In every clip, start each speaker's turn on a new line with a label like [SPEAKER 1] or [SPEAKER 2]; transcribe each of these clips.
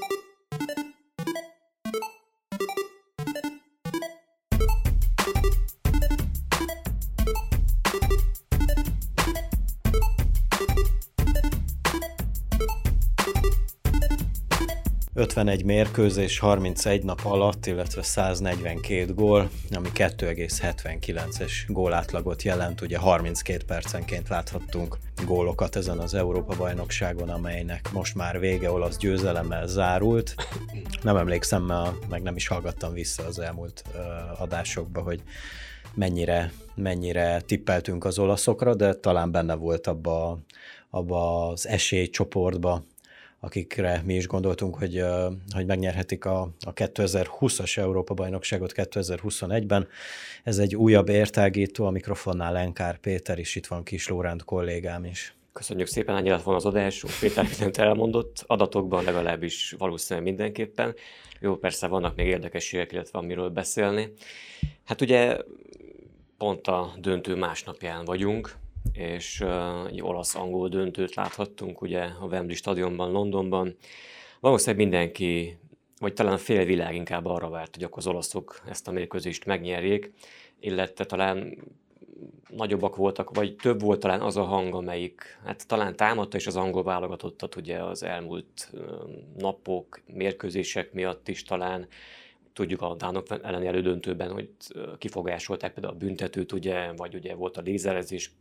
[SPEAKER 1] thank you 51 mérkőzés 31 nap alatt, illetve 142 gól, ami 2,79-es gólátlagot jelent. Ugye 32 percenként láthattunk gólokat ezen az Európa-bajnokságon, amelynek most már vége olasz győzelemmel zárult. Nem emlékszem, meg nem is hallgattam vissza az elmúlt adásokba, hogy mennyire, mennyire tippeltünk az olaszokra, de talán benne volt abba, abba az esélycsoportba, akikre mi is gondoltunk, hogy, hogy megnyerhetik a, a 2020-as Európa-bajnokságot 2021-ben. Ez egy újabb értágító, a mikrofonnál Lenkár Péter, és itt van Kis Lóránt kollégám is.
[SPEAKER 2] Köszönjük szépen, ennyi lett volna az adás, Péter mindent elmondott, adatokban legalábbis valószínűleg mindenképpen. Jó, persze vannak még érdekességek, illetve amiről beszélni. Hát ugye pont a döntő másnapján vagyunk, és egy olasz-angol döntőt láthattunk ugye a Wembley stadionban, Londonban. Valószínűleg mindenki, vagy talán a fél világ inkább arra várt, hogy akkor az olaszok ezt a mérkőzést megnyerjék, illetve talán nagyobbak voltak, vagy több volt talán az a hang, amelyik hát talán támadta is az angol válogatottat ugye az elmúlt napok, mérkőzések miatt is talán, Tudjuk a Dánok elleni elődöntőben, hogy kifogásolták például a büntetőt, ugye, vagy ugye volt a lézerezés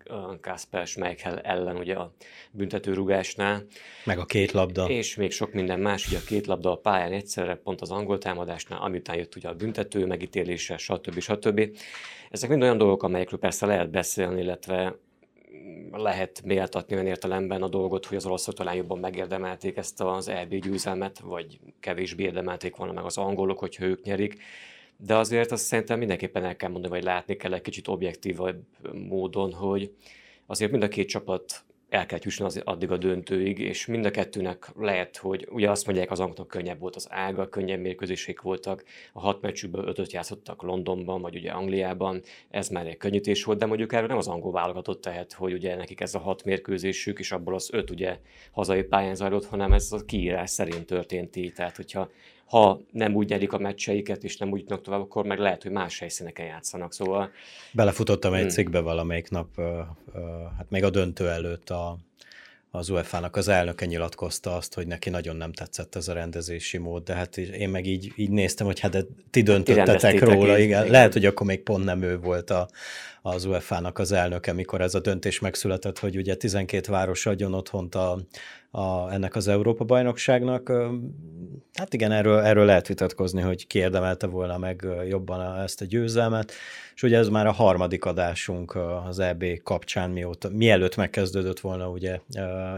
[SPEAKER 2] Kasper Schmeichel ellen ugye a büntetőrugásnál.
[SPEAKER 1] Meg a két labda.
[SPEAKER 2] És még sok minden más, ugye a két labda a pályán egyszerre, pont az angol támadásnál, amitán jött ugye a büntető megítélése, stb. stb. Ezek mind olyan dolgok, amelyekről persze lehet beszélni, illetve lehet méltatni olyan értelemben a dolgot, hogy az oroszok talán jobban megérdemelték ezt az EB győzelmet, vagy kevésbé érdemelték volna meg az angolok, hogyha ők nyerik. De azért azt szerintem mindenképpen el kell mondani, vagy látni kell egy kicsit objektívabb módon, hogy azért mind a két csapat el kell jusson az, addig a döntőig, és mind a kettőnek lehet, hogy ugye azt mondják, az angolok könnyebb volt az ága, könnyebb mérkőzések voltak, a hat meccsükből ötöt játszottak Londonban, vagy ugye Angliában, ez már egy könnyítés volt, de mondjuk erről nem az angol válogatott tehet, hogy ugye nekik ez a hat mérkőzésük, és abból az öt ugye hazai pályán zajlott, hanem ez a kiírás szerint történt így, tehát hogyha ha nem úgy nyerik a meccseiket, és nem úgy jutnak tovább, akkor meg lehet, hogy más helyszíneken játszanak. Szóval...
[SPEAKER 1] Belefutottam egy hmm. cikkbe valamelyik nap, hát még a döntő előtt a, az UEFA-nak az elnöke nyilatkozta azt, hogy neki nagyon nem tetszett ez a rendezési mód, de hát én meg így, így néztem, hogy hát de ti döntöttetek ti róla, igen. igen. Lehet, hogy akkor még pont nem ő volt a, az UEFA-nak az elnöke, mikor ez a döntés megszületett, hogy ugye 12 város adjon otthont a, a, ennek az Európa-bajnokságnak. Hát igen, erről, erről lehet vitatkozni, hogy ki érdemelte volna meg jobban ezt a győzelmet, és ugye ez már a harmadik adásunk az EB kapcsán, mióta, mielőtt megkezdődött volna, ugye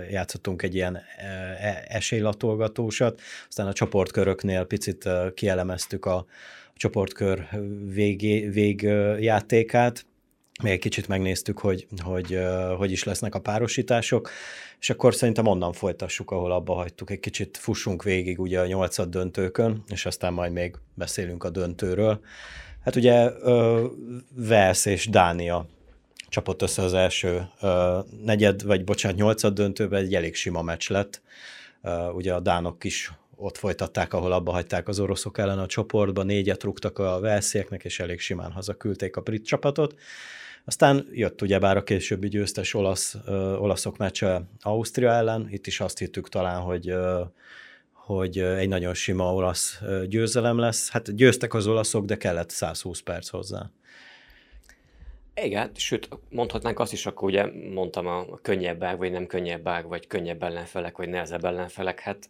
[SPEAKER 1] játszottunk egy ilyen e, esélylatolgatósat, aztán a csoportköröknél picit kielemeztük a csoportkör vég, végjátékát, még egy kicsit megnéztük, hogy, hogy hogy is lesznek a párosítások, és akkor szerintem onnan folytassuk, ahol abba hagytuk. Egy kicsit fussunk végig ugye a nyolcad döntőkön, és aztán majd még beszélünk a döntőről. Hát ugye Velsz és Dánia csapott össze az első negyed, vagy bocsánat, nyolcad döntőben egy elég sima meccs lett. Ugye a Dánok is ott folytatták, ahol abba hagyták az oroszok ellen a csoportba, négyet rúgtak a velszieknek, és elég simán hazaküldték a brit csapatot. Aztán jött ugyebár a későbbi győztes olasz, ö, olaszok meccse Ausztria ellen, itt is azt hittük talán, hogy ö, hogy egy nagyon sima olasz győzelem lesz. Hát győztek az olaszok, de kellett 120 perc hozzá.
[SPEAKER 2] Igen, sőt, mondhatnánk azt is, akkor ugye mondtam a könnyebb vagy nem könnyebb vagy könnyebb ellenfelek, vagy nehezebb ellenfelek. Hát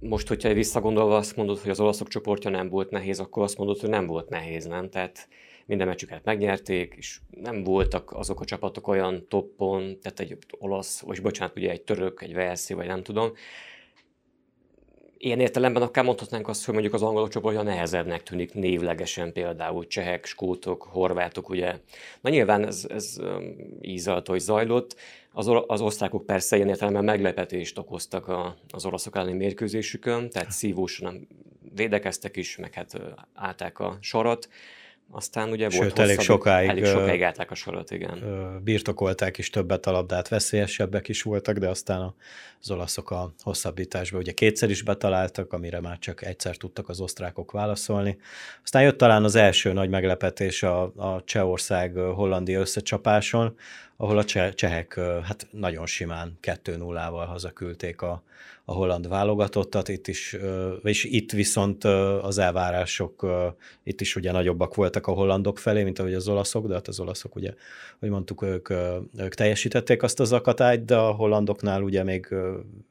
[SPEAKER 2] most, hogyha visszagondolva azt mondod, hogy az olaszok csoportja nem volt nehéz, akkor azt mondod, hogy nem volt nehéz, nem? Tehát minden meccsüket megnyerték, és nem voltak azok a csapatok olyan toppon, tehát egy olasz, vagy bocsánat, ugye egy török, egy verszi, vagy nem tudom. Ilyen értelemben akár mondhatnánk azt, hogy mondjuk az angolok csoportja nehezebbnek tűnik névlegesen például csehek, skótok, horvátok, ugye. Na nyilván ez, ez ízalt, hogy zajlott. Az, az osztrákok persze ilyen értelemben meglepetést okoztak a, az oroszok elleni mérkőzésükön, tehát szívósan védekeztek is, meg hát állták a sarat aztán ugye
[SPEAKER 1] Sőt,
[SPEAKER 2] volt
[SPEAKER 1] elég
[SPEAKER 2] hosszabb,
[SPEAKER 1] sokáig,
[SPEAKER 2] elég sokáig állták a sorot, igen.
[SPEAKER 1] Birtokolták is többet a labdát, veszélyesebbek is voltak, de aztán az olaszok a hosszabbításba ugye kétszer is betaláltak, amire már csak egyszer tudtak az osztrákok válaszolni. Aztán jött talán az első nagy meglepetés a, a Csehország-Hollandia összecsapáson, ahol a csehek hát nagyon simán 2-0-val hazaküldték a, a holland válogatottat, itt is, és itt viszont az elvárások itt is ugye nagyobbak voltak a hollandok felé, mint ahogy az olaszok, de hát az olaszok ugye, hogy mondtuk, ők, ők teljesítették azt az akatályt, de a hollandoknál ugye még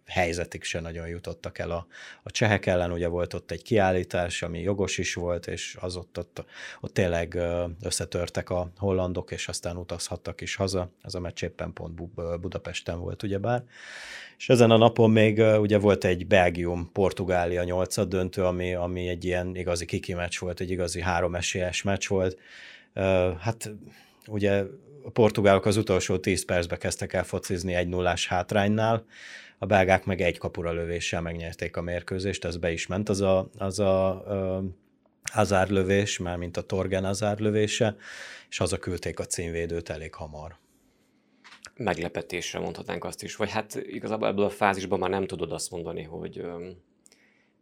[SPEAKER 1] helyzetig se nagyon jutottak el a, a csehek ellen, ugye volt ott egy kiállítás, ami jogos is volt, és az ott, ott, ott tényleg összetörtek a hollandok, és aztán utazhattak is haza, ez a meccs éppen pont Budapesten volt ugyebár. És ezen a napon még ugye volt egy Belgium-Portugália nyolcad döntő, ami, ami egy ilyen igazi kiki meccs volt, egy igazi három esélyes meccs volt. Hát ugye a portugálok az utolsó 10 percbe kezdtek el focizni egy nullás hátránynál, a belgák meg egy kapura lövéssel megnyerték a mérkőzést, ez be is ment az a, az a Hazard már mint a Torgen Hazard lövése, és hazaküldték a címvédőt elég hamar
[SPEAKER 2] meglepetésre mondhatnánk azt is. Vagy hát igazából ebből a fázisban már nem tudod azt mondani, hogy öm,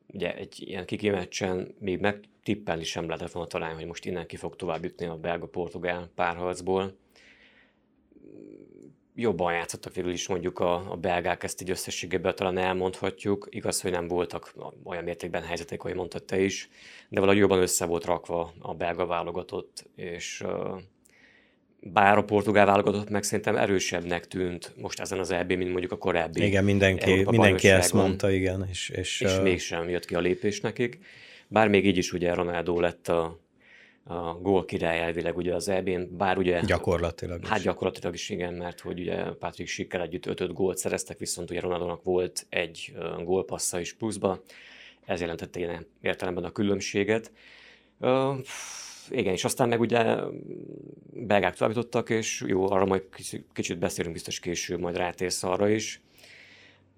[SPEAKER 2] ugye egy ilyen kikimeccsen még megtippelni sem lehetett volna talán, hogy most innen ki fog tovább jutni a belga-portugál párharcból. Jobban játszottak végül is mondjuk a, a belgák, ezt így összességében talán elmondhatjuk. Igaz, hogy nem voltak olyan mértékben helyzetek, ahogy mondtad te is, de valahogy jobban össze volt rakva a belga válogatott, és uh, bár a portugál válogatott meg szerintem erősebbnek tűnt most ezen az EB, mint mondjuk a korábbi.
[SPEAKER 1] Igen, mindenki, mindenki ezt mondta, igen. És,
[SPEAKER 2] és, és uh... mégsem jött ki a lépés nekik. Bár még így is ugye Ronaldo lett a, a gól király elvileg ugye az EB-n, bár ugye...
[SPEAKER 1] Gyakorlatilag
[SPEAKER 2] is. Hát gyakorlatilag is igen, mert hogy ugye Patrick Schickkel együtt 5 gólt szereztek, viszont ugye Ronaldónak volt egy gólpassza is pluszba, ez jelentette ilyen értelemben a különbséget. Uh, igen, és aztán meg ugye belgák továbbítottak, és jó, arra majd kicsit beszélünk biztos később, majd rátérsz arra is.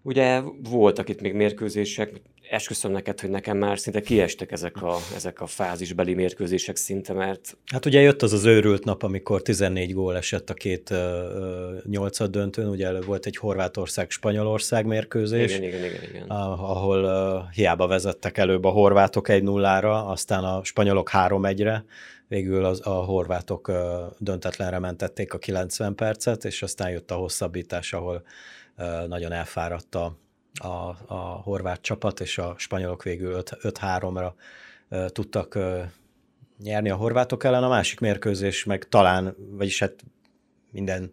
[SPEAKER 2] Ugye voltak itt még mérkőzések, esküszöm neked, hogy nekem már szinte kiestek ezek a, ezek a fázisbeli mérkőzések szinte, mert...
[SPEAKER 1] Hát ugye jött az az őrült nap, amikor 14 gól esett a két uh, nyolcad döntőn, ugye volt egy Horvátország-Spanyolország mérkőzés,
[SPEAKER 2] igen, igen, igen, igen.
[SPEAKER 1] ahol uh, hiába vezettek előbb a horvátok egy nullára, aztán a spanyolok 3-1-re, végül az, a horvátok uh, döntetlenre mentették a 90 percet, és aztán jött a hosszabbítás, ahol nagyon elfáradt a a, horvát csapat, és a spanyolok végül 5-3-ra tudtak nyerni a horvátok ellen. A másik mérkőzés meg talán, vagyis hát minden,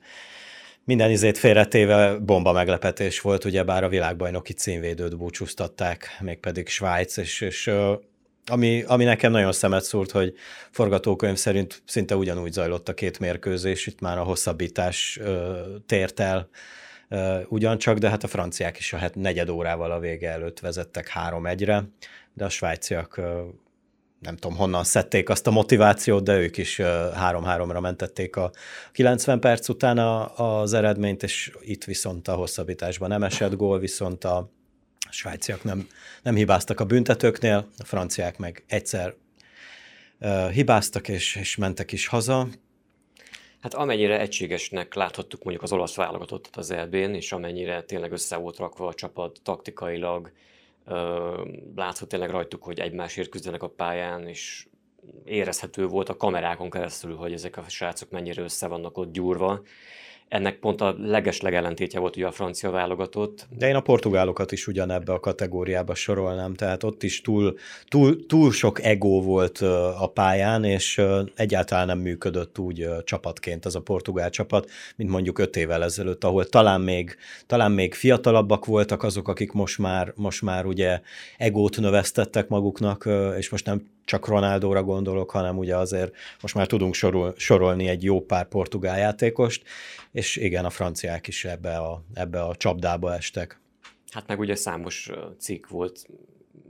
[SPEAKER 1] minden izét félretéve bomba meglepetés volt, ugye bár a világbajnoki címvédőt búcsúztatták, mégpedig Svájc, és, és ami, ami nekem nagyon szemet szúrt, hogy forgatókönyv szerint szinte ugyanúgy zajlott a két mérkőzés, itt már a hosszabbítás ö, tért el, ugyancsak, de hát a franciák is a hát negyed órával a vége előtt vezettek 3-1-re, de a svájciak nem tudom honnan szedték azt a motivációt, de ők is 3-3-ra mentették a 90 perc után az eredményt, és itt viszont a hosszabbításban nem esett gól, viszont a svájciak nem, nem hibáztak a büntetőknél, a franciák meg egyszer hibáztak, és, és mentek is haza,
[SPEAKER 2] Hát amennyire egységesnek láthattuk mondjuk az olasz válogatottat az elbén, és amennyire tényleg össze volt rakva a csapat taktikailag, látszott tényleg rajtuk, hogy egymásért küzdenek a pályán, és érezhető volt a kamerákon keresztül, hogy ezek a srácok mennyire össze vannak ott gyúrva, ennek pont a legesleg ellentétje volt ugye a francia válogatott.
[SPEAKER 1] De én a portugálokat is ugyanebbe a kategóriába sorolnám, tehát ott is túl, túl, túl sok ego volt a pályán, és egyáltalán nem működött úgy csapatként az a portugál csapat, mint mondjuk öt évvel ezelőtt, ahol talán még, talán még fiatalabbak voltak azok, akik most már, most már ugye egót növesztettek maguknak, és most nem csak Ronaldóra gondolok, hanem ugye azért most már tudunk sorol, sorolni egy jó pár portugál játékost, és igen, a franciák is ebbe a, ebbe a csapdába estek.
[SPEAKER 2] Hát meg ugye számos cikk volt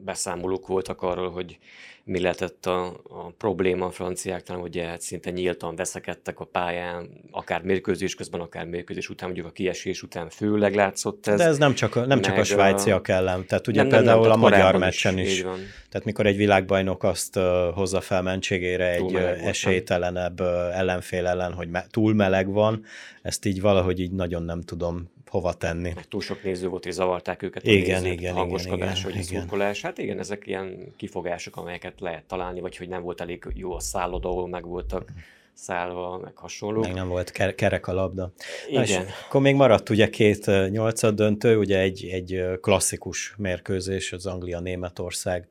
[SPEAKER 2] beszámolók voltak arról, hogy mi lehetett a, a probléma a franciáknál, hogy hát szinte nyíltan veszekedtek a pályán, akár mérkőzés közben, akár mérkőzés után, mondjuk a kiesés után főleg látszott ez.
[SPEAKER 1] De ez nem csak, nem csak a svájciak ellen, tehát ugye nem, például nem, nem, a magyar meccsen is, is tehát mikor egy világbajnok azt hozza fel mentségére egy esélytelenebb ellenfél ellen, hogy me- túl meleg van, ezt így valahogy így nagyon nem tudom hova tenni.
[SPEAKER 2] Túl sok néző volt, és zavarták őket
[SPEAKER 1] a igen, nézők, igen,
[SPEAKER 2] hangoskodás,
[SPEAKER 1] igen,
[SPEAKER 2] vagy igen. szurkolás. Hát igen, ezek ilyen kifogások, amelyeket lehet találni, vagy hogy nem volt elég jó a szállod, ahol meg voltak szállva, meg hasonló.
[SPEAKER 1] Meg nem volt kerek a labda. Igen. és akkor még maradt ugye két nyolcad döntő, ugye egy, egy klasszikus mérkőzés, az Anglia-Németország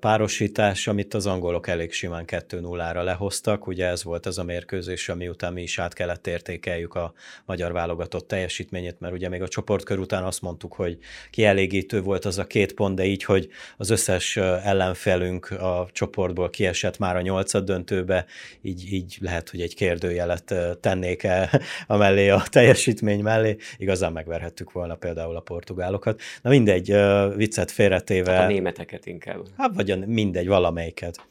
[SPEAKER 1] párosítás, amit az angolok elég simán 2-0-ra lehoztak. Ugye ez volt az a mérkőzés, ami után mi is át kellett értékeljük a magyar válogatott teljesítményét, mert ugye még a csoportkör után azt mondtuk, hogy kielégítő volt az a két pont, de így, hogy az összes ellenfelünk a csoportból kiesett már a nyolcad döntőbe, így, így lehet, hogy egy kérdőjelet tennék el a mellé a teljesítmény mellé. Igazán megverhettük volna például a portugálokat. Na mindegy, viccet félretéve. Hát
[SPEAKER 2] a németeket inkább.
[SPEAKER 1] Hát vagy mindegy, valamelyiket.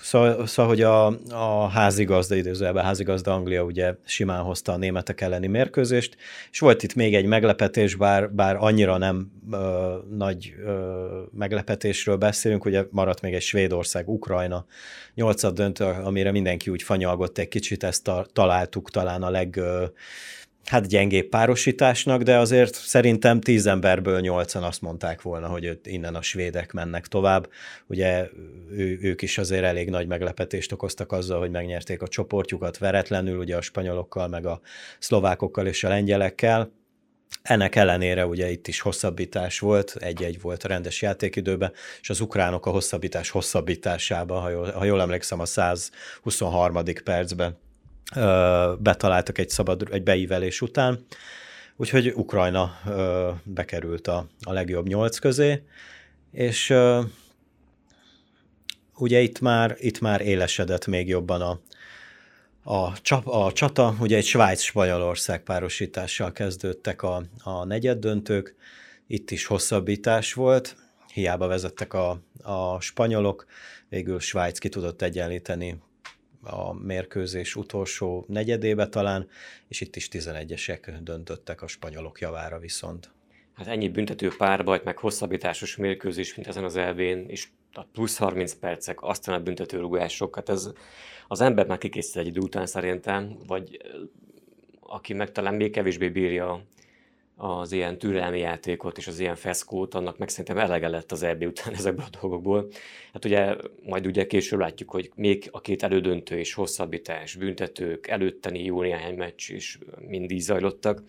[SPEAKER 1] Szóval, szóval hogy a, a házigazda, időzőjelben házigazda Anglia ugye simán hozta a németek elleni mérkőzést, és volt itt még egy meglepetés, bár, bár annyira nem ö, nagy ö, meglepetésről beszélünk, ugye maradt még egy Svédország, Ukrajna nyolcad döntő, amire mindenki úgy fanyalgott egy kicsit, ezt a, találtuk talán a leg ö, hát gyengébb párosításnak, de azért szerintem tíz emberből nyolcan azt mondták volna, hogy innen a svédek mennek tovább. Ugye ő, ők is azért elég nagy meglepetést okoztak azzal, hogy megnyerték a csoportjukat veretlenül, ugye a spanyolokkal, meg a szlovákokkal és a lengyelekkel. Ennek ellenére ugye itt is hosszabbítás volt, egy-egy volt a rendes játékidőben, és az ukránok a hosszabbítás hosszabbításában, ha jól, ha jól emlékszem, a 123. percben betaláltak egy szabad, egy beívelés után, úgyhogy Ukrajna bekerült a, a legjobb nyolc közé, és ugye itt már, itt már élesedett még jobban a, a, csap, a csata, ugye egy Svájc-Spanyolország párosítással kezdődtek a, a negyed döntők, itt is hosszabbítás volt, hiába vezettek a, a spanyolok, végül Svájc ki tudott egyenlíteni a mérkőzés utolsó negyedébe talán, és itt is 11-esek döntöttek a spanyolok javára viszont.
[SPEAKER 2] Hát ennyi büntető párbajt, meg hosszabbításos mérkőzés, mint ezen az elvén, és a plusz 30 percek, aztán a büntetőrugások, hát ez az ember már kikészít egy idő után szerintem, vagy aki meg talán még kevésbé bírja az ilyen türelmi játékot és az ilyen feszkót, annak meg szerintem elege lett az EB után ezekből a dolgokból. Hát ugye majd ugye később látjuk, hogy még a két elődöntő és hosszabbítás, büntetők, előtteni jó néhány meccs is mind így zajlottak.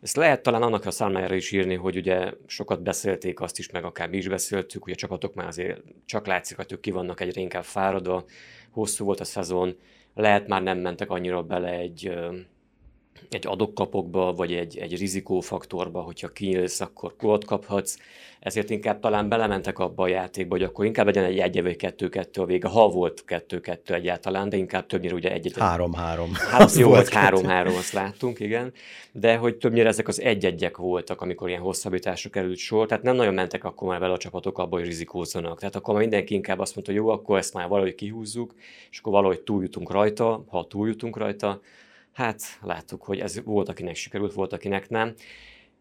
[SPEAKER 2] Ezt lehet talán annak a számára is írni, hogy ugye sokat beszélték azt is, meg akár mi is beszéltük, hogy a csapatok már azért csak látszik, hogy ők ki vannak egyre inkább fáradva, hosszú volt a szezon, lehet már nem mentek annyira bele egy egy adokkapokba, vagy egy, egy rizikófaktorba, hogyha kinyílsz, akkor gólt kaphatsz, ezért inkább talán belementek abba a játékba, hogy akkor inkább legyen egy egy vagy kettő-kettő a vége, ha volt kettő-kettő egyáltalán, de inkább többnyire ugye egy-egy.
[SPEAKER 1] Három-három.
[SPEAKER 2] Hát jó, volt három-három, azt láttunk, igen, de hogy többnyire ezek az egy-egyek voltak, amikor ilyen hosszabbításra került sor, tehát nem nagyon mentek akkor már bele a csapatok abba, hogy rizikózzanak. Tehát akkor már mindenki inkább azt mondta, jó, akkor ezt már valahogy kihúzzuk, és akkor valahogy túljutunk rajta, ha túljutunk rajta, Hát láttuk, hogy ez volt, akinek sikerült, volt, akinek nem.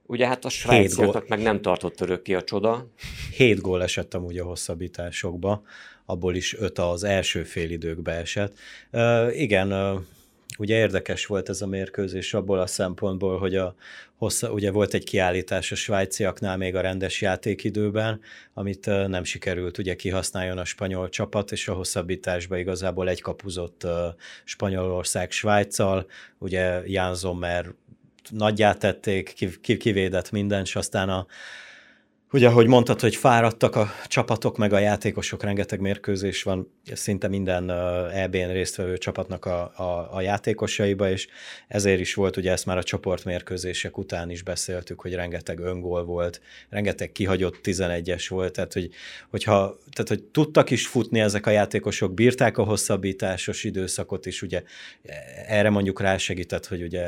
[SPEAKER 2] Ugye hát a svájciaknak meg nem tartott örökké a csoda.
[SPEAKER 1] Hét gól esett amúgy a hosszabbításokba, abból is öt az első félidőkbe esett. Uh, igen, uh, ugye érdekes volt ez a mérkőzés abból a szempontból, hogy a hossza, ugye volt egy kiállítás a svájciaknál még a rendes játékidőben, amit nem sikerült ugye kihasználjon a spanyol csapat, és a hosszabbításban igazából egy kapuzott Spanyolország Svájccal, ugye Jan Sommer nagyját tették, kivédett minden, és aztán a Ugye, ahogy mondtad, hogy fáradtak a csapatok, meg a játékosok, rengeteg mérkőzés van, szinte minden EB-n résztvevő csapatnak a, a, a játékosaiba, és ezért is volt, ugye ezt már a csoportmérkőzések után is beszéltük, hogy rengeteg öngól volt, rengeteg kihagyott 11-es volt, tehát hogy, hogyha, tehát hogy tudtak is futni ezek a játékosok, bírták a hosszabbításos időszakot is, ugye erre mondjuk rásegített, hogy ugye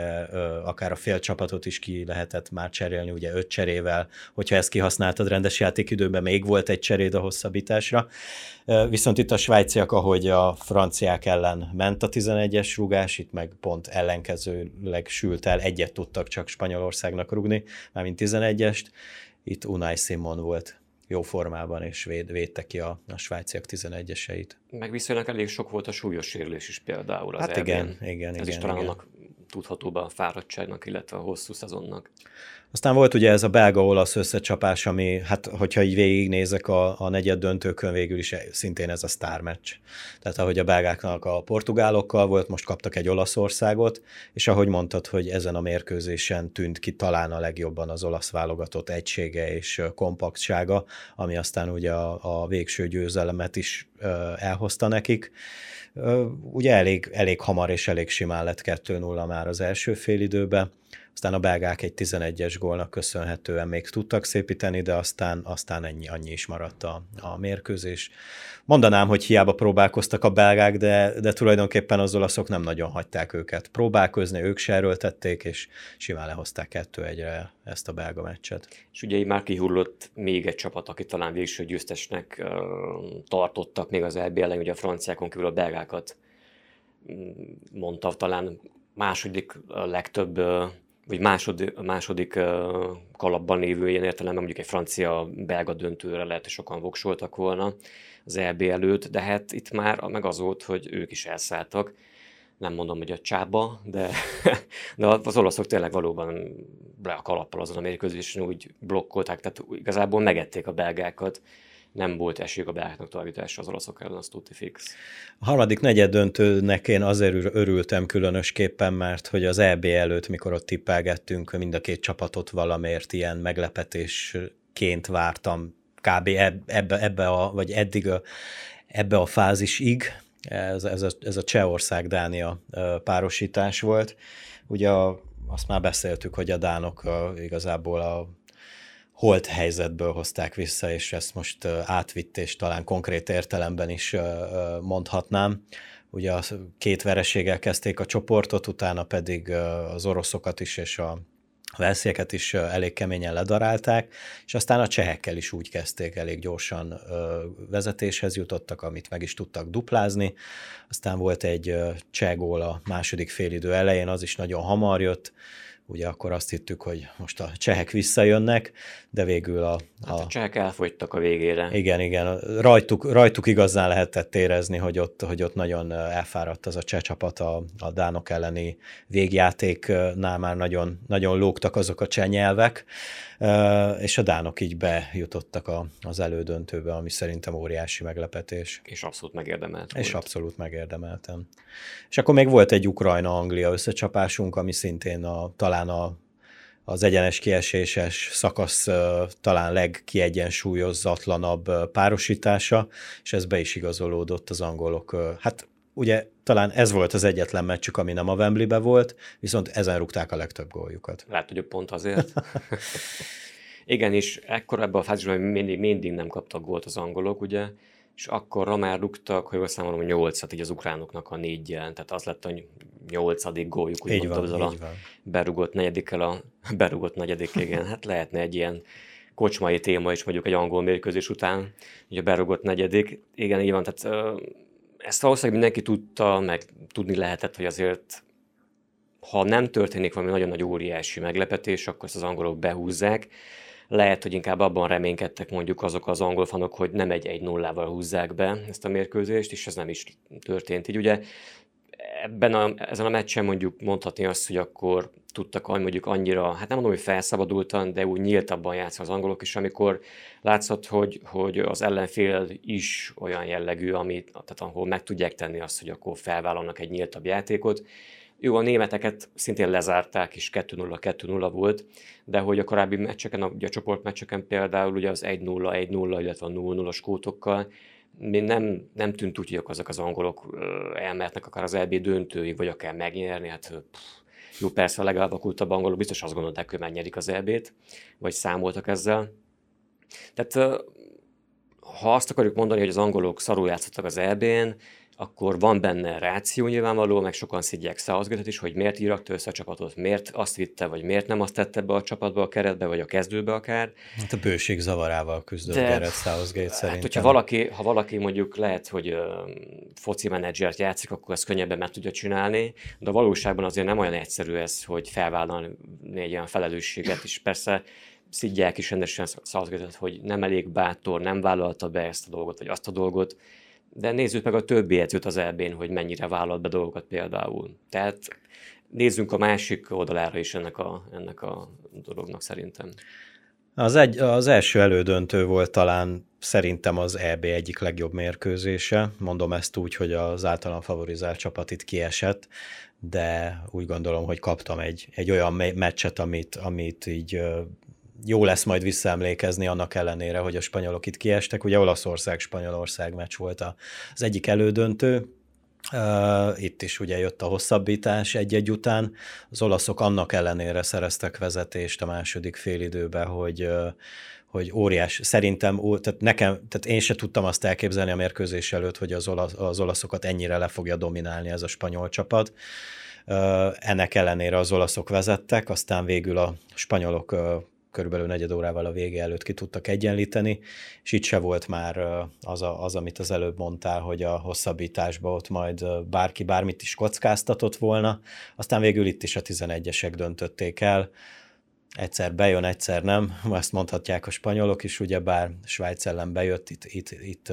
[SPEAKER 1] akár a fél csapatot is ki lehetett már cserélni, ugye öt cserével, hogyha ezt kihasznál csináltad rendes játékidőben, még volt egy cseréd a hosszabbításra. Viszont itt a svájciak, ahogy a franciák ellen ment a 11-es rugás, itt meg pont ellenkezőleg sült el, egyet tudtak csak Spanyolországnak rugni, mármint 11-est. Itt Unai Simon volt jó formában, és véd, védte ki a, a svájciak 11-eseit.
[SPEAKER 2] Meg viszonylag elég sok volt a súlyos sérülés is például az
[SPEAKER 1] Hát igen, igen,
[SPEAKER 2] Ez
[SPEAKER 1] igen.
[SPEAKER 2] is talán
[SPEAKER 1] igen.
[SPEAKER 2] annak tudható be a fáradtságnak, illetve a hosszú szezonnak.
[SPEAKER 1] Aztán volt ugye ez a belga-olasz összecsapás, ami, hát hogyha így végignézek a, a negyed döntőkön végül is szintén ez a sztár meccs. Tehát ahogy a belgáknak a portugálokkal volt, most kaptak egy Olaszországot, és ahogy mondtad, hogy ezen a mérkőzésen tűnt ki talán a legjobban az olasz válogatott egysége és kompaktsága, ami aztán ugye a, a végső győzelemet is elhozta nekik. Ugye elég, elég hamar és elég simán lett 2-0 már az első félidőben, aztán a belgák egy 11-es gólnak köszönhetően még tudtak szépíteni, de aztán, aztán ennyi, annyi is maradt a, a mérkőzés. Mondanám, hogy hiába próbálkoztak a belgák, de, de tulajdonképpen az olaszok nem nagyon hagyták őket próbálkozni, ők se erőltették, és simán lehozták 2-1-re ezt a belga meccset.
[SPEAKER 2] És ugye már kihullott még egy csapat, aki talán végső győztesnek tartottak még az EB ellen, a franciákon kívül a belgákat mondta talán második legtöbb vagy második, második kalapban lévő ilyen értelemben mondjuk egy francia-belga döntőre lehet, hogy sokan voksoltak volna az EB előtt, de hát itt már meg az volt, hogy ők is elszálltak. Nem mondom, hogy a csába, de, de az olaszok tényleg valóban le a kalappal azon a mérkőzésen úgy blokkolták, tehát igazából megették a belgákat, nem volt esélyük a belgáknak továbbításra az olaszok ellen, az tuti fix.
[SPEAKER 1] A harmadik negyed döntőnek én azért örültem különösképpen, mert hogy az EB előtt, mikor ott tippelgettünk, mind a két csapatot valamiért ilyen meglepetésként vártam kb. ebbe, ebbe a, vagy eddig a, ebbe a fázisig, ez, ez, a, ez a Csehország-Dánia párosítás volt. Ugye a, azt már beszéltük, hogy a dánok a, igazából a holt helyzetből hozták vissza, és ezt most átvitt, és talán konkrét értelemben is mondhatnám. Ugye a két vereséggel kezdték a csoportot, utána pedig az oroszokat is és a velszieket is elég keményen ledarálták, és aztán a csehekkel is úgy kezdték, elég gyorsan vezetéshez jutottak, amit meg is tudtak duplázni. Aztán volt egy cseh gól a második félidő elején, az is nagyon hamar jött, ugye akkor azt hittük, hogy most a csehek visszajönnek, de végül a...
[SPEAKER 2] A, hát a csehek elfogytak a végére.
[SPEAKER 1] Igen, igen. Rajtuk, rajtuk igazán lehetett érezni, hogy ott, hogy ott nagyon elfáradt az a cseh csapat a, a dánok elleni végjátéknál már nagyon, nagyon lógtak azok a cseh nyelvek, és a dánok így bejutottak a, az elődöntőbe, ami szerintem óriási meglepetés.
[SPEAKER 2] És abszolút megérdemelt
[SPEAKER 1] És volt. abszolút megérdemeltem. És akkor még volt egy Ukrajna-Anglia összecsapásunk, ami szintén a, talán a az egyenes kieséses szakasz talán legkiegyensúlyozatlanabb párosítása, és ez be is igazolódott az angolok. Hát ugye talán ez volt az egyetlen meccsük, ami nem a Wembleybe volt, viszont ezen rúgták a legtöbb góljukat.
[SPEAKER 2] Lehet, hogy pont azért. Igen, és ekkor ebben a fázisban mindig, mindig nem kaptak gólt az angolok, ugye, és akkor már rúgtak, hogy azt számolom, nyolcat, így az ukránoknak a jelen, tehát az lett a nyolcadik góljuk, úgy mondtam, ezzel a berugott negyedikkel a berugott negyedik, igen, hát lehetne egy ilyen kocsmai téma is mondjuk egy angol mérkőzés után, ugye berugott negyedik, igen, így van, tehát ezt valószínűleg mindenki tudta, meg tudni lehetett, hogy azért ha nem történik valami nagyon nagy óriási meglepetés, akkor ezt az angolok behúzzák. Lehet, hogy inkább abban reménykedtek mondjuk azok az angol fanok, hogy nem egy egy nullával húzzák be ezt a mérkőzést, és ez nem is történt. Így ugye ebben a, ezen a meccsen mondjuk mondhatni azt, hogy akkor tudtak mondjuk annyira, hát nem mondom, hogy felszabadultan, de úgy nyíltabban játszani az angolok is, amikor látszott, hogy, hogy az ellenfél is olyan jellegű, amit, tehát ahol meg tudják tenni azt, hogy akkor felvállalnak egy nyíltabb játékot. Jó, a németeket szintén lezárták, és 2-0, 2-0 volt, de hogy a korábbi meccseken, ugye a csoportmeccseken például ugye az 1-0, 1-0, illetve a 0-0 skótokkal, még nem, nem tűnt úgy, hogy azok az angolok elmehetnek akár az LB döntőig, vagy akár megnyerni, hát jó, persze a a angolok biztos azt gondolták, hogy megnyerik az EB-t, vagy számoltak ezzel. Tehát ha azt akarjuk mondani, hogy az angolok szarul játszottak az EB-n, akkor van benne ráció nyilvánvaló, meg sokan szidják Southgate-et is, hogy miért írakta össze a csapatot, miért azt vitte, vagy miért nem azt tette be a csapatba, a keretbe, vagy a kezdőbe akár.
[SPEAKER 1] Hát a bőség zavarával küzdött De, Gareth Southgate hát, szerintem.
[SPEAKER 2] Hogyha valaki, ha valaki mondjuk lehet, hogy uh, foci menedzsert játszik, akkor ezt könnyebben meg tudja csinálni, de a valóságban azért nem olyan egyszerű ez, hogy felvállalni egy olyan felelősséget, és persze szidják is rendesen Southgate-et, hogy nem elég bátor, nem vállalta be ezt a dolgot, vagy azt a dolgot, de nézzük meg a többi edzőt az elbén, hogy mennyire vállalt be dolgokat például. Tehát nézzünk a másik oldalára is ennek a, ennek a dolognak szerintem.
[SPEAKER 1] Az, egy, az első elődöntő volt talán szerintem az EB egyik legjobb mérkőzése. Mondom ezt úgy, hogy az általam favorizált csapat itt kiesett, de úgy gondolom, hogy kaptam egy, egy olyan meccset, amit, amit így jó lesz majd visszaemlékezni annak ellenére, hogy a spanyolok itt kiestek. Ugye Olaszország-Spanyolország meccs volt az egyik elődöntő, itt is ugye jött a hosszabbítás egy-egy után. Az olaszok annak ellenére szereztek vezetést a második félidőben, hogy hogy óriás. Szerintem, tehát nekem, tehát én se tudtam azt elképzelni a mérkőzés előtt, hogy az, olasz, az olaszokat ennyire le fogja dominálni ez a spanyol csapat. Ennek ellenére az olaszok vezettek, aztán végül a spanyolok körülbelül negyed órával a vége előtt ki tudtak egyenlíteni, és itt se volt már az, a, az amit az előbb mondtál, hogy a hosszabbításban ott majd bárki bármit is kockáztatott volna, aztán végül itt is a 11-esek döntötték el, egyszer bejön, egyszer nem, ezt mondhatják a spanyolok is, ugye bár Svájc ellen bejött, itt, itt, itt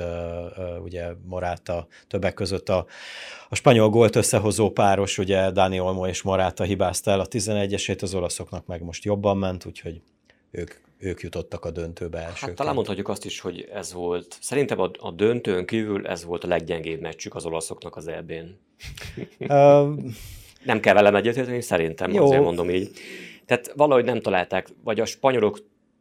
[SPEAKER 1] ugye Moráta többek között a, a spanyol gólt összehozó páros, ugye Dani Olmo és Moráta hibázta el a 11-esét, az olaszoknak meg most jobban ment, úgyhogy ők, ők jutottak a döntőbe elsőként. Hát
[SPEAKER 2] talán mondhatjuk azt is, hogy ez volt, szerintem a, a döntőn kívül ez volt a leggyengébb meccsük az olaszoknak az EB-n. nem kell velem egyetérteni, szerintem, Jó. azért mondom így. Tehát valahogy nem találták, vagy a spanyolok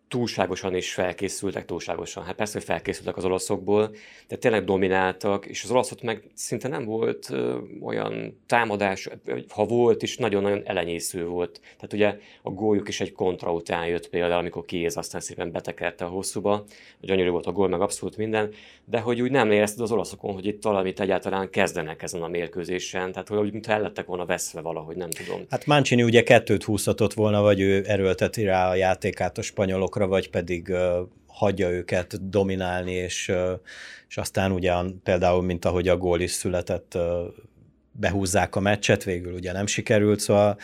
[SPEAKER 2] túlságosan is felkészültek, túlságosan. Hát persze, hogy felkészültek az olaszokból, de tényleg domináltak, és az olaszok meg szinte nem volt ö, olyan támadás, ha volt is, nagyon-nagyon elenyésző volt. Tehát ugye a góljuk is egy kontra után jött például, amikor kiéz, aztán szépen betekerte a hosszúba, gyönyörű volt a gól, meg abszolút minden, de hogy úgy nem érezted az olaszokon, hogy itt valamit egyáltalán kezdenek ezen a mérkőzésen, tehát hogy mintha el lettek volna veszve valahogy, nem tudom.
[SPEAKER 1] Hát Mancini ugye kettőt húzhatott volna, vagy ő erőlteti rá a játékát a spanyolokra, vagy pedig hagyja őket dominálni, és, és aztán ugye például, mint ahogy a gól is született, behúzzák a meccset, végül ugye nem sikerült, szóval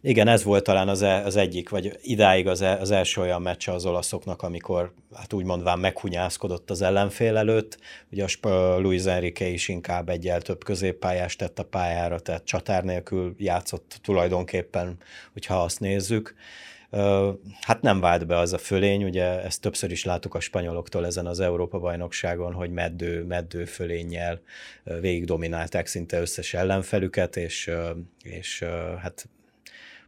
[SPEAKER 1] igen, ez volt talán az, e, az egyik, vagy idáig az, e, az első olyan meccse az olaszoknak, amikor hát úgy mondván meghunyászkodott az ellenfél előtt. Ugye a Luis Enrique is inkább egyel több középpályást tett a pályára, tehát csatár nélkül játszott tulajdonképpen, hogyha azt nézzük. Hát nem vált be az a fölény, ugye ezt többször is láttuk a spanyoloktól ezen az Európa-bajnokságon, hogy meddő, meddő fölénnyel végig dominálták szinte összes ellenfelüket, és, és hát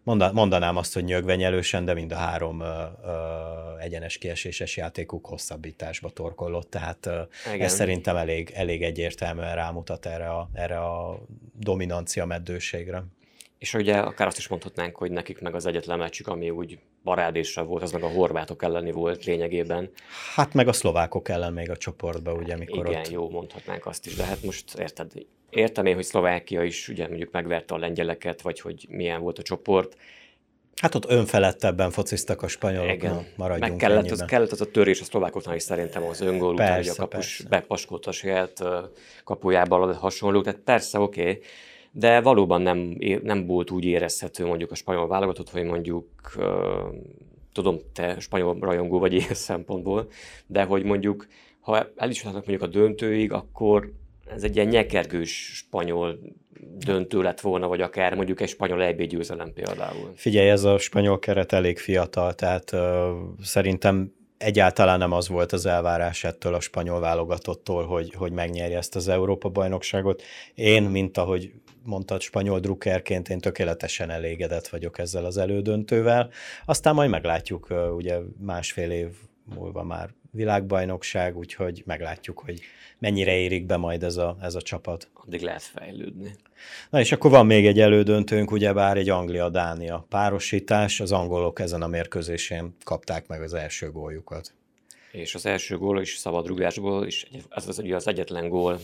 [SPEAKER 1] mondanám azt, hogy nyögvenyelősen, de mind a három ö, ö, egyenes kieséses játékuk hosszabbításba torkollott, tehát ö, ez szerintem elég, elég egyértelműen rámutat erre a, erre a dominancia meddőségre.
[SPEAKER 2] És ugye akár azt is mondhatnánk, hogy nekik meg az egyetlen meccsük, ami úgy parádésra volt, az meg a horvátok elleni volt lényegében.
[SPEAKER 1] Hát meg a szlovákok ellen még a csoportban, ugye, mikor
[SPEAKER 2] Igen,
[SPEAKER 1] ott...
[SPEAKER 2] jó, mondhatnánk azt is, de hát most érted, értem én, hogy Szlovákia is ugye mondjuk megverte a lengyeleket, vagy hogy milyen volt a csoport.
[SPEAKER 1] Hát ott önfelettebben fociztak a spanyolok, Igen. Na, maradjunk
[SPEAKER 2] Meg kellett az, kellett az a törés a szlovákoknál is szerintem az öngól után, hogy a kapus bepaskolta a saját kapujában hasonló, tehát persze oké, okay, de valóban nem, nem volt úgy érezhető mondjuk a spanyol válogatott, hogy mondjuk tudom, te spanyol rajongó vagy ilyen szempontból, de hogy mondjuk, ha el is mondjuk a döntőig, akkor ez egy ilyen nyekergős spanyol döntő lett volna, vagy akár mondjuk egy spanyol EB győzelem például.
[SPEAKER 1] Figyelj, ez a spanyol keret elég fiatal, tehát uh, szerintem egyáltalán nem az volt az elvárás ettől a spanyol válogatottól, hogy, hogy megnyerje ezt az Európa-bajnokságot. Én, mint ahogy mondtad, spanyol drukkerként én tökéletesen elégedett vagyok ezzel az elődöntővel. Aztán majd meglátjuk, ugye másfél év múlva már világbajnokság, úgyhogy meglátjuk, hogy mennyire érik be majd ez a, ez a csapat.
[SPEAKER 2] Addig lehet fejlődni.
[SPEAKER 1] Na és akkor van még egy elődöntőnk, ugyebár egy Anglia-Dánia párosítás, az angolok ezen a mérkőzésén kapták meg az első góljukat.
[SPEAKER 2] És az első gól is szabadrugásból, és ez az, ugye az egyetlen gól,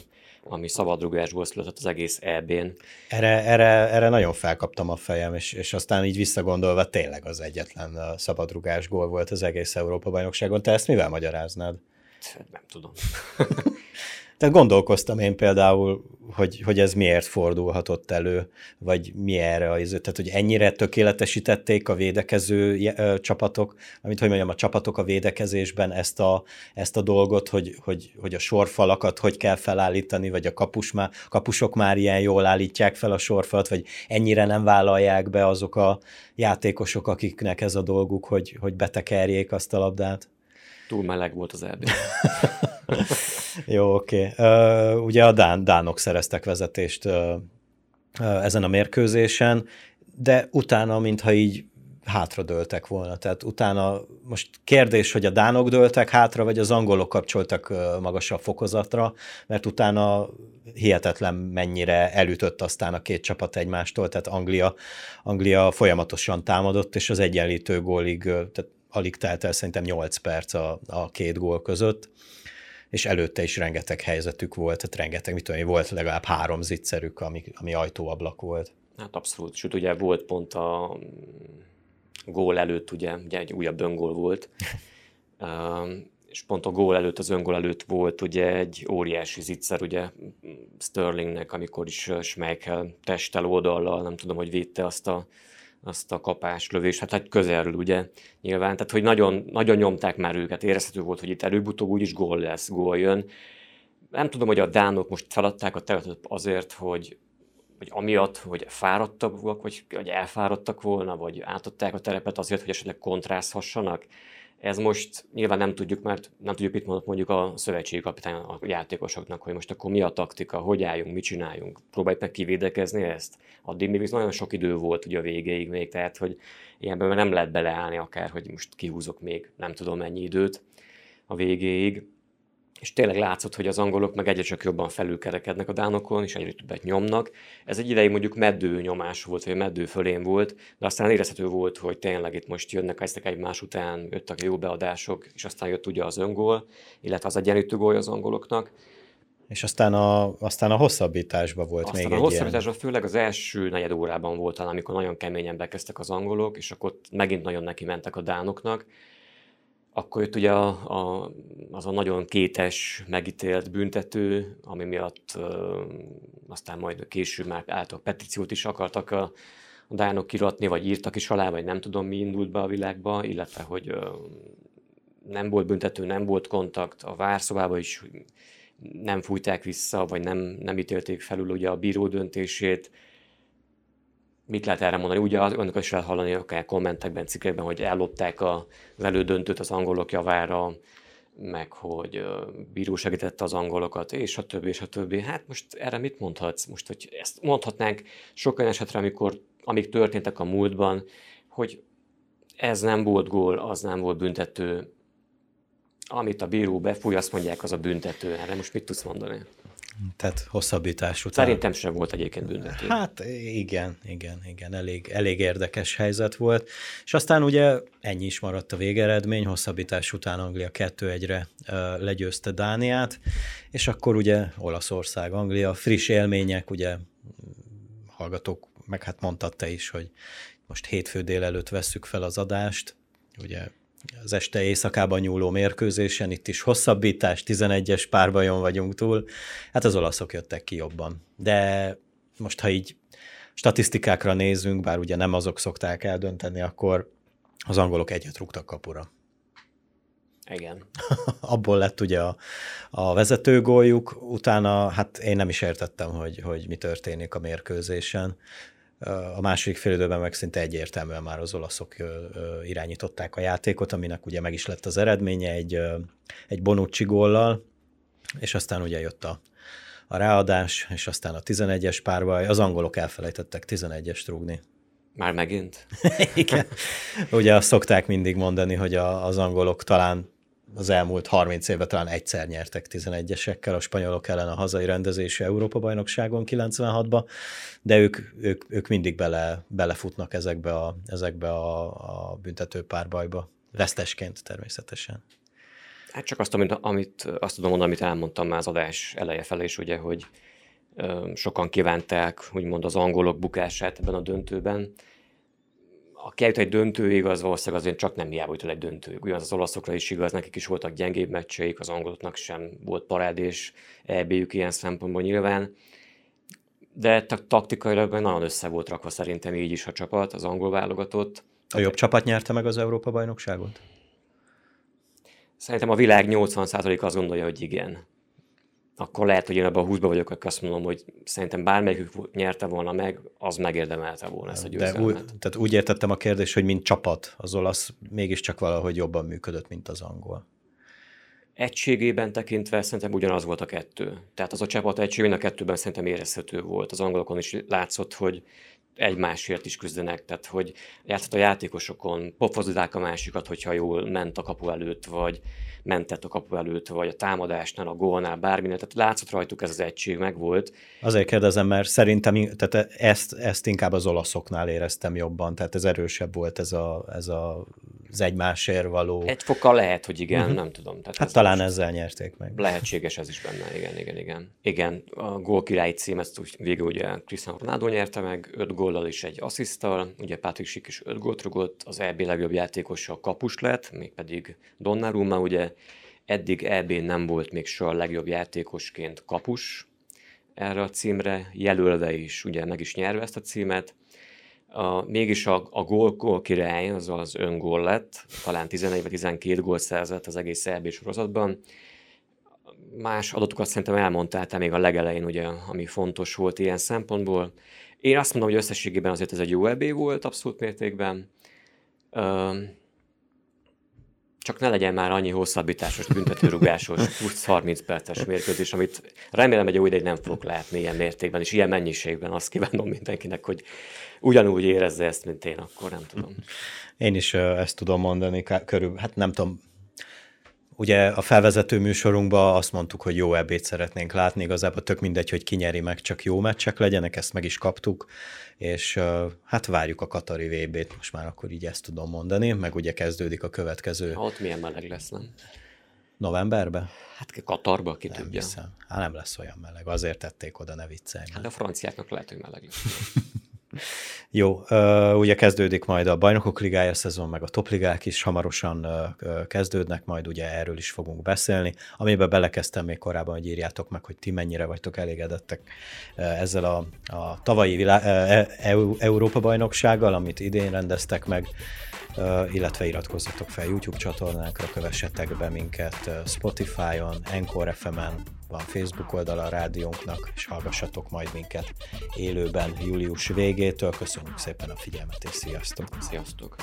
[SPEAKER 2] ami szabadrugásból született az egész EB-n.
[SPEAKER 1] Erre, erre, erre nagyon felkaptam a fejem, és, és aztán így visszagondolva tényleg az egyetlen szabadrugás gól volt az egész Európa-bajnokságon. Te ezt mivel magyaráznád?
[SPEAKER 2] Nem tudom.
[SPEAKER 1] Tehát gondolkoztam én például, hogy, hogy ez miért fordulhatott elő, vagy mi erre az, tehát hogy ennyire tökéletesítették a védekező csapatok, amit hogy mondjam, a csapatok a védekezésben ezt a, ezt a dolgot, hogy, hogy, hogy a sorfalakat hogy kell felállítani, vagy a kapus má, kapusok már ilyen jól állítják fel a sorfalat, vagy ennyire nem vállalják be azok a játékosok, akiknek ez a dolguk, hogy, hogy betekerjék azt a labdát.
[SPEAKER 2] Túl meleg volt az erdő.
[SPEAKER 1] Jó, oké. Okay. Uh, ugye a Dán, Dánok szereztek vezetést uh, uh, ezen a mérkőzésen, de utána, mintha így hátradőltek volna. Tehát utána most kérdés, hogy a dánok dőltek hátra, vagy az angolok kapcsoltak magasabb fokozatra, mert utána hihetetlen mennyire elütött aztán a két csapat egymástól, tehát Anglia, Anglia folyamatosan támadott, és az egyenlítő gólig, tehát alig telt el szerintem 8 perc a, a két gól között, és előtte is rengeteg helyzetük volt, tehát rengeteg, mit tudom, volt legalább három zicserük, ami, ami ajtóablak volt.
[SPEAKER 2] Hát abszolút, sőt ugye volt pont a gól előtt, ugye, ugye egy újabb öngól volt, és pont a gól előtt, az öngól előtt volt ugye egy óriási zicser, ugye Sterlingnek, amikor is Schmeichel testtel oldallal, nem tudom, hogy védte azt a azt a kapás, lövés, hát, hát közelről ugye nyilván, tehát hogy nagyon, nagyon nyomták már őket, érezhető volt, hogy itt előbb-utóbb úgyis gól lesz, gól jön. Nem tudom, hogy a dánok most feladták a területet azért, hogy, hogy amiatt, hogy fáradtak vagy, vagy elfáradtak volna, vagy átadták a terepet azért, hogy esetleg kontrázhassanak. Ez most nyilván nem tudjuk, mert nem tudjuk, mit mondott mondjuk a szövetségi kapitány a játékosoknak, hogy most akkor mi a taktika, hogy álljunk, mit csináljunk, próbáljuk meg kivédekezni ezt. Addig még nagyon sok idő volt ugye a végéig még, tehát hogy ilyenben nem lehet beleállni akár, hogy most kihúzok még nem tudom mennyi időt a végéig és tényleg látszott, hogy az angolok meg egyre csak jobban felülkerekednek a dánokon, és egyre többet nyomnak. Ez egy ideig mondjuk meddő nyomás volt, vagy meddő fölén volt, de aztán érezhető volt, hogy tényleg itt most jönnek eztek egymás után, jöttek jó beadások, és aztán jött ugye az öngól, illetve az egyenlítő gól az angoloknak.
[SPEAKER 1] És aztán a, aztán a hosszabbításban volt
[SPEAKER 2] aztán
[SPEAKER 1] még
[SPEAKER 2] a
[SPEAKER 1] egy
[SPEAKER 2] hosszabbításban
[SPEAKER 1] ilyen...
[SPEAKER 2] főleg az első negyed órában volt talán, amikor nagyon keményen bekezdtek az angolok, és akkor megint nagyon neki mentek a dánoknak, akkor jött ugye a, a, az a nagyon kétes, megítélt büntető, ami miatt ö, aztán majd később már álltak petíciót is akartak a, a dánok kiratni, vagy írtak is alá, vagy nem tudom mi indult be a világba, illetve hogy ö, nem volt büntető, nem volt kontakt, a várszobába is nem fújták vissza, vagy nem, nem ítélték felül ugye a bíró döntését, mit lehet erre mondani? Ugye önök is lehet hallani akár kommentekben, cikkekben, hogy ellopták az elődöntőt az angolok javára, meg hogy bíró segítette az angolokat, és a többi, és a többi. Hát most erre mit mondhatsz? Most, hogy ezt mondhatnánk sok olyan esetre, amikor, amik történtek a múltban, hogy ez nem volt gól, az nem volt büntető, amit a bíró befúj, azt mondják, az a büntető. Erre most mit tudsz mondani?
[SPEAKER 1] Tehát hosszabbítás után.
[SPEAKER 2] Szerintem sem volt egyébként büntető.
[SPEAKER 1] Hát igen, igen, igen, elég, elég érdekes helyzet volt. És aztán ugye ennyi is maradt a végeredmény, hosszabbítás után Anglia 2-1-re legyőzte Dániát, és akkor ugye Olaszország, Anglia, friss élmények, ugye hallgatók, meg hát mondtad te is, hogy most hétfő délelőtt vesszük fel az adást, ugye az este éjszakában nyúló mérkőzésen, itt is hosszabbítás, 11-es párbajon vagyunk túl, hát az olaszok jöttek ki jobban. De most, ha így statisztikákra nézünk, bár ugye nem azok szokták eldönteni, akkor az angolok egyet rúgtak kapura.
[SPEAKER 2] Igen.
[SPEAKER 1] Abból lett ugye a, a vezetőgóljuk, utána hát én nem is értettem, hogy, hogy mi történik a mérkőzésen. A második félidőben meg szinte egyértelműen már az olaszok irányították a játékot, aminek ugye meg is lett az eredménye egy, egy Bonucci góllal, és aztán ugye jött a, a ráadás, és aztán a 11-es párbaj. Az angolok elfelejtettek 11-est rúgni.
[SPEAKER 2] Már megint?
[SPEAKER 1] Igen. Ugye azt szokták mindig mondani, hogy a, az angolok talán az elmúlt 30 évben talán egyszer nyertek 11-esekkel a spanyolok ellen a hazai rendezésű Európa-bajnokságon 96-ba, de ők, ők, ők mindig bele, belefutnak ezekbe a, ezekbe a, a büntető párbajba, vesztesként természetesen.
[SPEAKER 2] Hát csak azt, amit, amit azt tudom mondani, amit elmondtam már az adás eleje felé is, ugye, hogy ö, sokan kívánták, úgymond az angolok bukását ebben a döntőben. Aki eljut egy döntőig, az valószínűleg azért csak nem hiába egy döntőig. Ugyanaz az olaszokra is igaz, nekik is voltak gyengébb meccseik, az angoloknak sem volt parádés EB-jük ilyen szempontból nyilván. De taktikailag nagyon össze volt rakva szerintem így is a csapat, az angol válogatott.
[SPEAKER 1] A jobb csapat nyerte meg az Európa-bajnokságot?
[SPEAKER 2] Szerintem a világ 80% azt gondolja, hogy igen. Akkor lehet, hogy én abban a 20 vagyok, akkor azt mondom, hogy szerintem bármelyikük nyerte volna meg, az megérdemelte volna ezt a győzelmet.
[SPEAKER 1] De úgy, tehát úgy értettem a kérdést, hogy mint csapat az olasz mégiscsak valahogy jobban működött, mint az angol.
[SPEAKER 2] Egységében tekintve szerintem ugyanaz volt a kettő. Tehát az a csapat egységében a kettőben szerintem érezhető volt. Az angolokon is látszott, hogy egymásért is küzdenek, tehát hogy játszott a játékosokon, pofozzák a másikat, hogyha jól ment a kapu előtt, vagy mentett a kapu előtt, vagy a támadásnál, a gólnál, bárminél, tehát látszott rajtuk ez az egység, meg volt.
[SPEAKER 1] Azért kérdezem, mert szerintem tehát ezt, ezt inkább az olaszoknál éreztem jobban, tehát ez erősebb volt ez a, ez a az egymásért való...
[SPEAKER 2] Egy fokkal lehet, hogy igen, uh-huh. nem tudom.
[SPEAKER 1] Tehát hát ez talán ezzel nyerték meg.
[SPEAKER 2] Lehetséges ez is benne, igen, igen, igen. Igen, a gól királyi cím, ezt úgy, végül ugye Cristiano Ronaldo nyerte meg, öt góllal is egy asszisztal, ugye Patrick Schick is öt gólt rugott, az EB legjobb játékosa kapus lett, mégpedig Donnarumma, ugye eddig eb nem volt még soha a legjobb játékosként kapus erre a címre, jelölve is, ugye meg is nyerve ezt a címet, a, mégis a, a gól, gól király, az az öngól lett, talán 11 vagy 12 gól szerzett az egész EB sorozatban. Más adatokat szerintem elmondtál te még a legelején, ugye, ami fontos volt ilyen szempontból. Én azt mondom, hogy összességében azért ez egy jó EB volt abszolút mértékben. csak ne legyen már annyi hosszabbításos, büntetőrugásos, 20-30 perces mérkőzés, amit remélem egy jó ideig nem fogok látni ilyen mértékben, és ilyen mennyiségben. Azt kívánom mindenkinek, hogy ugyanúgy érezze ezt, mint én, akkor nem tudom.
[SPEAKER 1] Én is ezt tudom mondani, körül, hát nem tudom, Ugye a felvezető műsorunkban azt mondtuk, hogy jó ebét szeretnénk látni, igazából tök mindegy, hogy kinyeri meg, csak jó meccsek legyenek, ezt meg is kaptuk, és hát várjuk a Katari VB-t, most már akkor így ezt tudom mondani, meg ugye kezdődik a következő.
[SPEAKER 2] Ha ott milyen meleg lesz, nem?
[SPEAKER 1] Novemberben?
[SPEAKER 2] Hát Katarba, ki
[SPEAKER 1] nem
[SPEAKER 2] tudja.
[SPEAKER 1] Hiszem. Hát nem lesz olyan meleg, azért tették oda, ne viccelj.
[SPEAKER 2] Hát a franciáknak lehet, hogy meleg lesz.
[SPEAKER 1] Jó, ugye kezdődik majd a bajnokok ligája szezon, meg a topligák is hamarosan kezdődnek, majd ugye erről is fogunk beszélni, amiben belekezdtem még korábban, hogy írjátok meg, hogy ti mennyire vagytok elégedettek ezzel a, a tavalyi vilá- uh, Európa bajnoksággal, amit idén rendeztek meg, illetve iratkozzatok fel YouTube csatornánkra, kövessetek be minket Spotify-on, Encore FM-en, van Facebook oldala a rádiónknak, és hallgassatok majd minket élőben július végétől. Köszönjük szépen a figyelmet, és sziasztok!
[SPEAKER 2] Sziasztok!